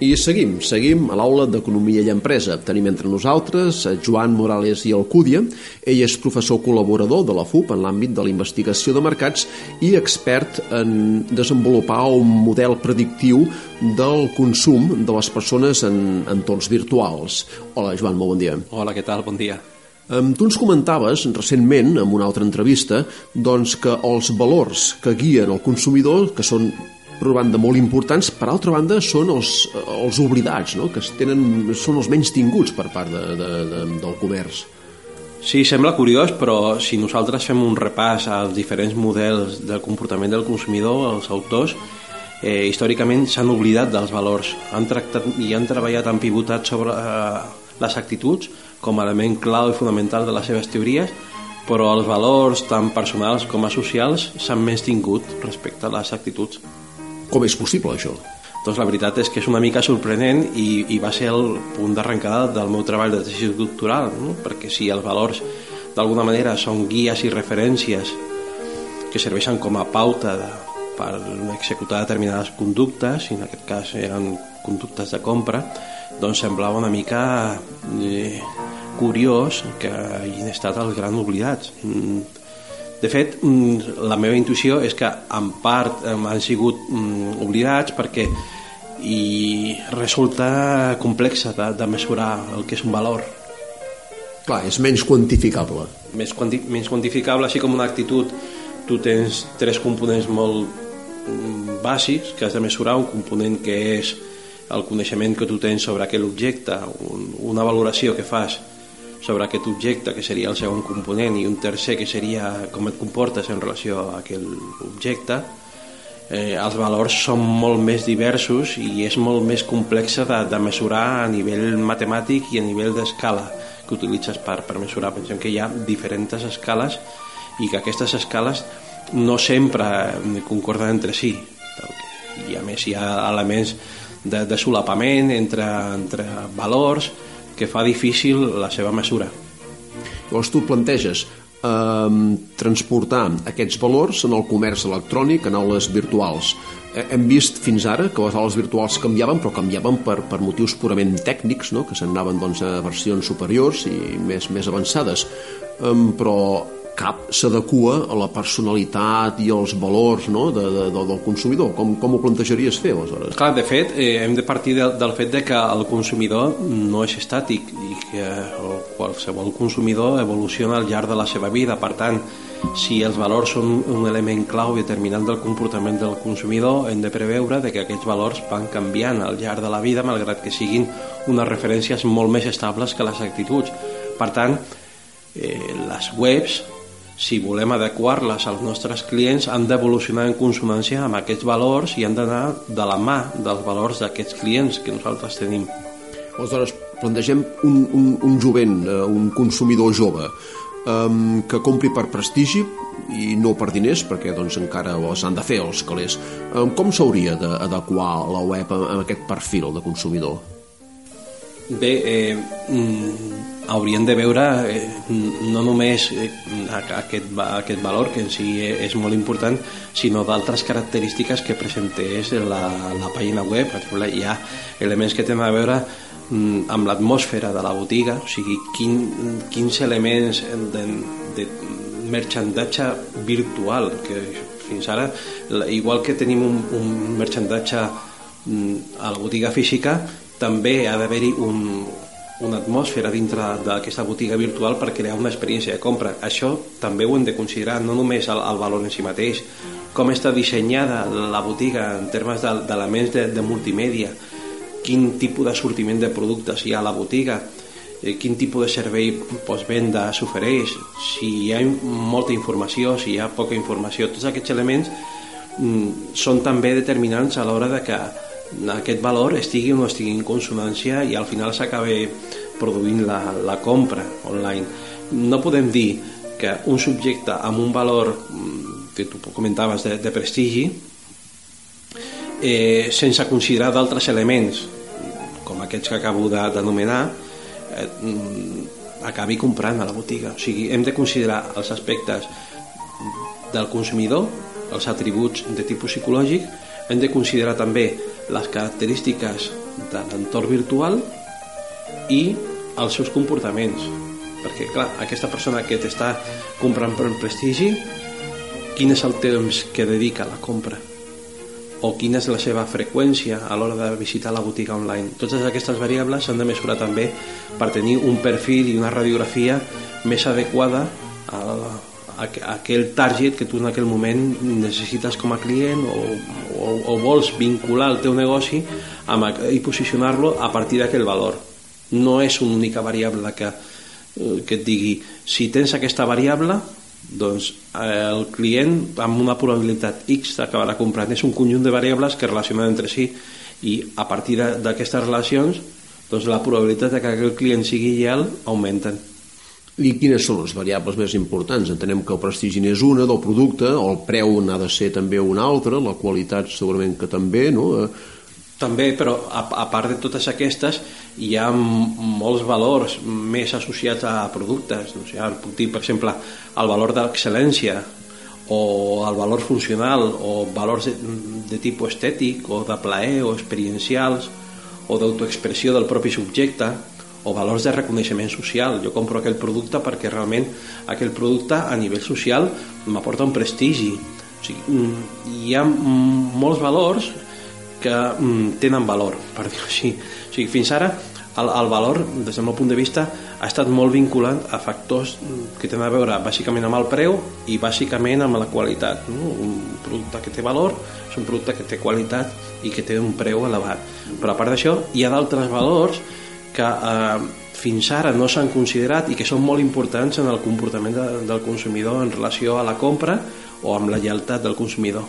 I seguim, seguim a l'aula d'Economia i Empresa. Tenim entre nosaltres Joan Morales i Alcúdia. Ell és professor col·laborador de la FUP en l'àmbit de la investigació de mercats i expert en desenvolupar un model predictiu del consum de les persones en entorns virtuals. Hola, Joan, molt bon dia. Hola, què tal? Bon dia. Tu ens comentaves recentment, en una altra entrevista, doncs que els valors que guien el consumidor, que són per banda molt importants, per altra banda són els, els oblidats, no? que tenen, són els menys tinguts per part de, de, de, del comerç. Sí, sembla curiós, però si nosaltres fem un repàs als diferents models del comportament del consumidor, els autors, eh, històricament s'han oblidat dels valors, han tractat i han treballat, han pivotat sobre eh, les actituds com a element clau i fonamental de les seves teories, però els valors tant personals com a socials s'han més tingut respecte a les actituds. Com és possible, això? Doncs la veritat és que és una mica sorprenent i, i va ser el punt d'arrencada del meu treball de tesi doctoral, no? perquè si els valors d'alguna manera són guies i referències que serveixen com a pauta de, per executar determinades conductes, i en aquest cas eren conductes de compra, doncs semblava una mica eh, curiós que hagin estat els grans oblidats. Mm, de fet, mm, la meva intuïció és que en part han sigut mm, oblidats perquè i resulta complexa de, de mesurar el que és un valor. Clar, és menys quantificable. Més quanti menys quantificable, així com una actitud. Tu tens tres components molt mm, bàsics que has de mesurar, un component que és el coneixement que tu tens sobre aquell objecte, un, una valoració que fas sobre aquest objecte, que seria el segon component, i un tercer, que seria com et comportes en relació a aquell objecte, eh, els valors són molt més diversos i és molt més complexa de, de mesurar a nivell matemàtic i a nivell d'escala que utilitzes per, per mesurar. Pensem que hi ha diferents escales i que aquestes escales no sempre concorden entre si i a més hi ha elements de, de solapament entre, entre valors que fa difícil la seva mesura. Llavors tu planteges eh, transportar aquests valors en el comerç electrònic, en aules virtuals. Eh, hem vist fins ara que les aules virtuals canviaven, però canviaven per, per motius purament tècnics, no? que s'anaven doncs, a versions superiors i més, més avançades. Eh, però cap s'adequa a la personalitat i als valors no? de, de, de, del consumidor. Com, com ho plantejaries fer, aleshores? Clar, de fet, eh, hem de partir de, del fet de que el consumidor no és estàtic i que qualsevol consumidor evoluciona al llarg de la seva vida. Per tant, si els valors són un element clau i determinant del comportament del consumidor, hem de preveure de que aquests valors van canviant al llarg de la vida, malgrat que siguin unes referències molt més estables que les actituds. Per tant, eh, les webs si volem adequar-les als nostres clients han d'evolucionar en consonància amb aquests valors i han d'anar de la mà dels valors d'aquests clients que nosaltres tenim. Aleshores, plantegem un, un, un jovent, eh, un consumidor jove, um, que compri per prestigi i no per diners, perquè doncs, encara s'han de fer els calés. Um, com s'hauria d'adequar la web a, a aquest perfil de consumidor? Bé, eh, mm, haurien de veure eh, no només eh, aquest, aquest valor, que en si és molt important, sinó d'altres característiques que presentés la, la pàgina web. Per exemple, hi ha elements que tenen a veure mm, amb l'atmosfera de la botiga, o sigui, quin, quins elements de, de merchandatge virtual, que fins ara, igual que tenim un, un merchandatge mm, a la botiga física, també ha d'haver-hi un, una atmosfera dintre d'aquesta botiga virtual per crear una experiència de compra. Això també ho hem de considerar, no només el, el valor en si mateix, com està dissenyada la botiga en termes d'elements de, de multimèdia, quin tipus de sortiment de productes hi ha a la botiga, eh, quin tipus de servei postvenda s'ofereix, si hi ha molta informació, si hi ha poca informació, tots aquests elements mm, són també determinants a l'hora de que aquest valor estigui o no estigui en consonància i al final s'acabi produint la, la compra online. No podem dir que un subjecte amb un valor mm, que tu comentaves de, de prestigi eh, sense considerar d'altres elements com aquests que acabo d'anomenar eh, mm, acabi comprant a la botiga. O sigui, hem de considerar els aspectes del consumidor, els atributs de tipus psicològic, hem de considerar també les característiques de l'entorn virtual i els seus comportaments perquè clar, aquesta persona que t'està comprant per prestigi quin és el temps que dedica a la compra o quina és la seva freqüència a l'hora de visitar la botiga online. Totes aquestes variables s'han de mesurar també per tenir un perfil i una radiografia més adequada a, a, a aquell target que tu en aquell moment necessites com a client o, o, o vols vincular el teu negoci amb, i posicionar-lo a partir d'aquell valor. No és una única variable que, eh, que et digui si tens aquesta variable doncs eh, el client amb una probabilitat X acabarà comprant és un conjunt de variables que relacionen entre si i a partir d'aquestes relacions doncs la probabilitat de que el client sigui lleial augmenten i quines són les variables més importants? Entenem que el prestigi n'és una del producte, el preu n'ha de ser també una altra, la qualitat segurament que també, no? Eh, també, però a, a part de totes aquestes hi ha molts valors més associats a productes o sigui, puc dir, per exemple el valor de l'excel·lència o el valor funcional o valors de, de tipus estètic o de plaer o experiencials o d'autoexpressió del propi subjecte o valors de reconeixement social. Jo compro aquell producte perquè realment aquell producte a nivell social m'aporta un prestigi. O sigui, hi ha molts valors que mm, tenen valor, per dir-ho així. O sigui, fins ara el, el valor, des del meu punt de vista, ha estat molt vinculat a factors que tenen a veure bàsicament amb el preu i bàsicament amb la qualitat. No? Un producte que té valor és un producte que té qualitat i que té un preu elevat. Però a part d'això, hi ha d'altres valors que eh, fins ara no s'han considerat i que són molt importants en el comportament de, del consumidor en relació a la compra o amb la lleialtat del consumidor.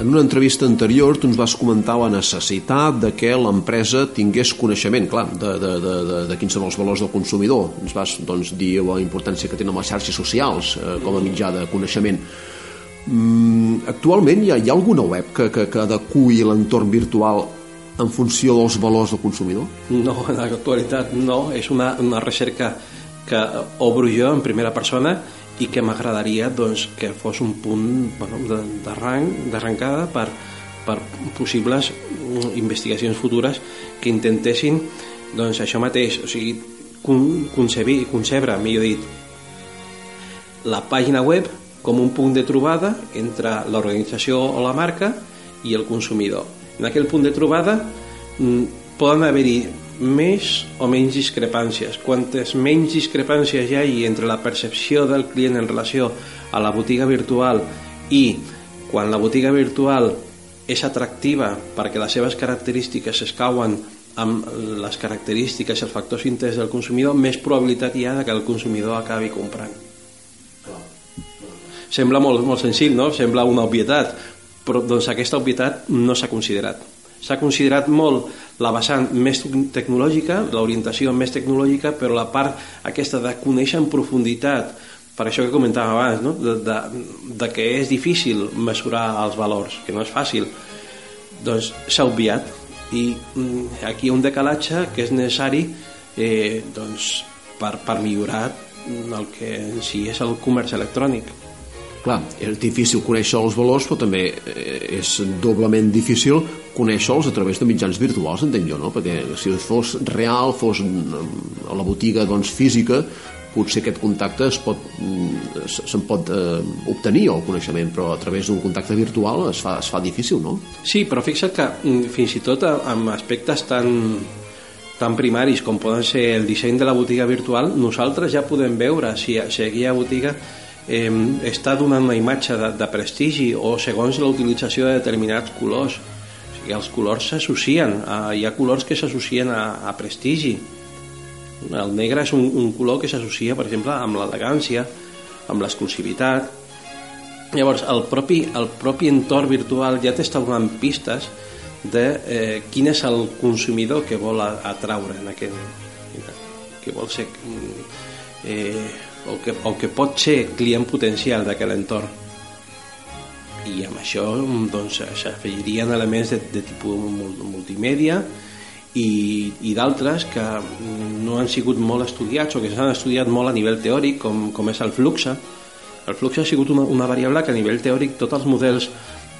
En una entrevista anterior tu ens vas comentar la necessitat de que l'empresa tingués coneixement, clar, de, de, de, de, de quins són els valors del consumidor. Ens vas doncs, dir la importància que tenen les xarxes socials eh, com a mitjà de coneixement. Mm, actualment hi ha, hi ha alguna web que, que, que adequi l'entorn virtual en funció dels valors del consumidor? No, en l'actualitat no. És una, una recerca que obro jo en primera persona i que m'agradaria doncs, que fos un punt bueno, d'arrencada per, per possibles mm, investigacions futures que intentessin doncs, això mateix, o sigui, concebir, concebre, millor dit, la pàgina web com un punt de trobada entre l'organització o la marca i el consumidor. En aquell punt de trobada mm, poden haver-hi més o menys discrepàncies. Quantes menys discrepàncies hi hagi entre la percepció del client en relació a la botiga virtual i quan la botiga virtual és atractiva perquè les seves característiques escauen amb les característiques i els factors interns del consumidor, més probabilitat hi ha que el consumidor acabi comprant. Sembla molt, molt senzill, no? Sembla una obvietat, però doncs aquesta obvietat no s'ha considerat s'ha considerat molt la vessant més tecnològica, l'orientació més tecnològica, però la part aquesta de conèixer en profunditat, per això que comentàvem abans, no? de, de, de que és difícil mesurar els valors, que no és fàcil, doncs s'ha obviat i mm, aquí hi ha un decalatge que és necessari eh, doncs, per, per millorar el que si és el comerç electrònic. Clar, és difícil conèixer els valors, però també eh, és doblement difícil conèixer-los a través de mitjans virtuals, entenc jo, no? Perquè si fos real, fos a la botiga doncs, física, potser aquest contacte es pot, mm, se'n pot eh, obtenir el coneixement, però a través d'un contacte virtual es fa, es fa difícil, no? Sí, però fixa't que mm, fins i tot amb aspectes tan, tan primaris com poden ser el disseny de la botiga virtual, nosaltres ja podem veure si, si aquella botiga eh, està donant una imatge de, de prestigi o segons la utilització de determinats colors. O sigui, els colors s'associen hi ha colors que s'associen a, a prestigi. El negre és un, un color que s'associa per exemple amb l'elegància amb l'exclusivitat. Llavors el propi, el propi entorn virtual ja t'està donant pistes de eh, quin és el consumidor que vol atraure en aquest que vol ser eh, o que, o que pot ser client potencial d'aquell entorn. I amb això doncs, s'afegirien elements de, de tipus multimèdia i, i d'altres que no han sigut molt estudiats o que s'han estudiat molt a nivell teòric com, com és el flux. El flux ha sigut una, una variable que a nivell teòric tots els models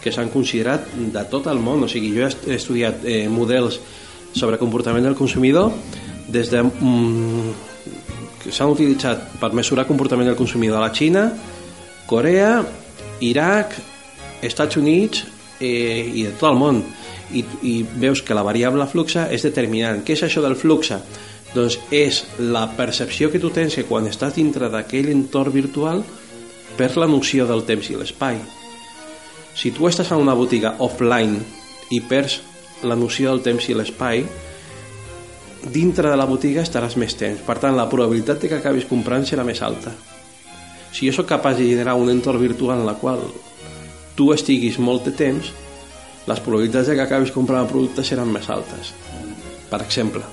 que s'han considerat de tot el món o sigui, jo he estudiat eh, models sobre comportament del consumidor des de mm, s'han utilitzat per mesurar comportament del consumidor a la Xina, Corea, Iraq, Estats Units eh, i de tot el món i, i veus que la variable fluxa és determinant. Què és això del fluxa? Doncs és la percepció que tu tens que quan estàs dintre d'aquell entorn virtual per la noció del temps i l'espai. Si tu estàs en una botiga offline i perds la noció del temps i l'espai, dintre de la botiga estaràs més temps. Per tant, la probabilitat de que acabis comprant serà més alta. Si jo sóc capaç de generar un entorn virtual en la qual tu estiguis molt de temps, les probabilitats de que acabis comprant el producte seran més altes. Per exemple.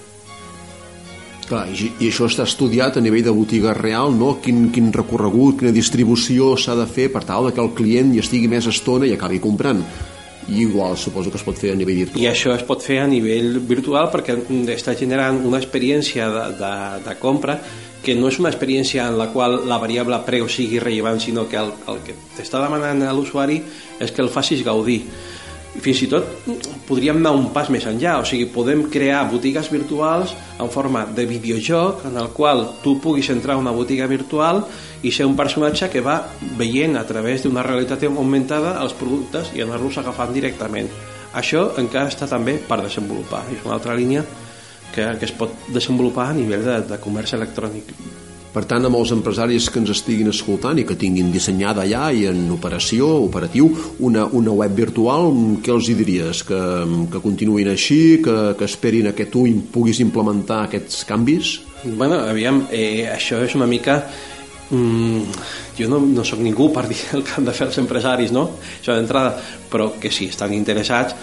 Clar, i, i això està estudiat a nivell de botiga real, no? Quin, quin recorregut, quina distribució s'ha de fer per tal que el client hi estigui més estona i acabi comprant i igual suposo que es pot fer a nivell virtual. I això es pot fer a nivell virtual perquè està generant una experiència de, de, de compra que no és una experiència en la qual la variable preu sigui rellevant, sinó que el, el que t'està demanant l'usuari és que el facis gaudir fins i tot podríem anar un pas més enllà, o sigui, podem crear botigues virtuals en forma de videojoc en el qual tu puguis entrar a una botiga virtual i ser un personatge que va veient a través d'una realitat augmentada els productes i anar-los agafant directament. Això encara està també per desenvolupar, és una altra línia que, que es pot desenvolupar a nivell de, de comerç electrònic. Per tant, amb els empresaris que ens estiguin escoltant i que tinguin dissenyada ja i en operació, operatiu, una, una web virtual, què els hi diries? Que, que continuïn així, que, que esperin a que tu puguis implementar aquests canvis? Bueno, aviam, eh, això és una mica... Mm, jo no, no sóc ningú per dir el que han de fer els empresaris, no? Això d'entrada, però que si estan interessats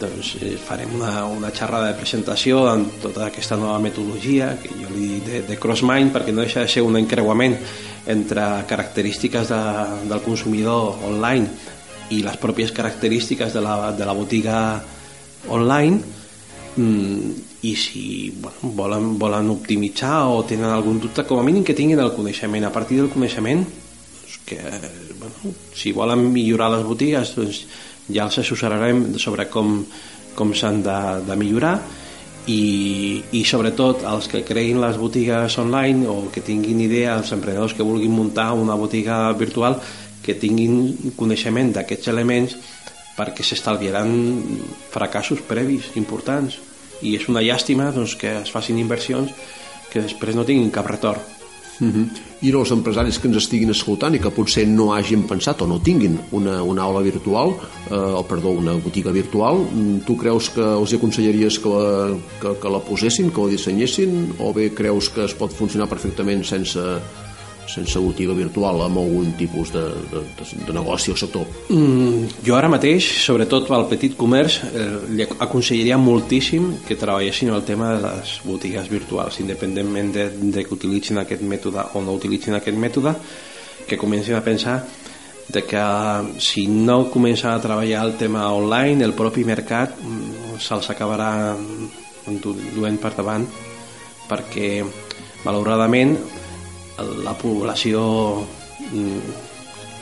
doncs eh, farem una, una xerrada de presentació amb tota aquesta nova metodologia que jo li dic de, de CrossMind perquè no deixa de ser un encreuament entre característiques de, del consumidor online i les pròpies característiques de la, de la botiga online mm, i si bueno, volen, volen optimitzar o tenen algun dubte, com a mínim que tinguin el coneixement. A partir del coneixement, doncs que, bueno, si volen millorar les botigues, doncs ja els assessorarem sobre com, com s'han de, de millorar i, i sobretot els que creïn les botigues online o que tinguin idea, els emprenedors que vulguin muntar una botiga virtual que tinguin coneixement d'aquests elements perquè s'estalviaran fracassos previs importants. I és una llàstima doncs, que es facin inversions que després no tinguin cap retorn Uh. -huh. I els empresaris que ens estiguin escoltant i que potser no hagin pensat o no tinguin una, una aula virtual, eh, o perdó, una botiga virtual, mm, tu creus que els aconsellaries que la, que, que la posessin, que la dissenyessin, o bé creus que es pot funcionar perfectament sense, sense botiga virtual amb algun tipus de, de, de negoci o sector? Mm, jo ara mateix, sobretot al petit comerç, eh, li aconsellaria moltíssim que treballessin el tema de les botigues virtuals, independentment de, de que utilitzin aquest mètode o no utilitzin aquest mètode, que comencin a pensar de que si no comencen a treballar el tema online, el propi mercat mm, se'ls acabarà duent per davant perquè malauradament la població mm,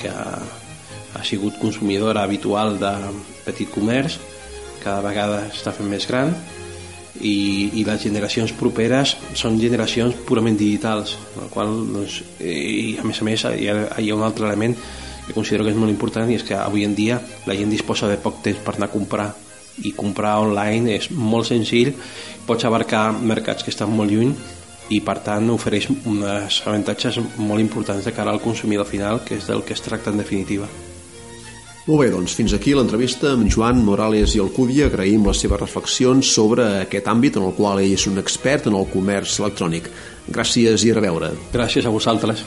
que ha sigut consumidora habitual de petit comerç cada vegada està fent més gran i, i les generacions properes són generacions purament digitals el qual doncs, i a més a més hi ha, hi ha un altre element que considero que és molt important i és que avui en dia la gent disposa de poc temps per anar a comprar i comprar online és molt senzill pots abarcar mercats que estan molt lluny i per tant ofereix uns avantatges molt importants de cara al consumidor final que és del que es tracta en definitiva. Molt bé, doncs fins aquí l'entrevista amb Joan Morales i Alcúdia. Agraïm les seves reflexions sobre aquest àmbit en el qual ell és un expert en el comerç electrònic. Gràcies i a reveure. Gràcies a vosaltres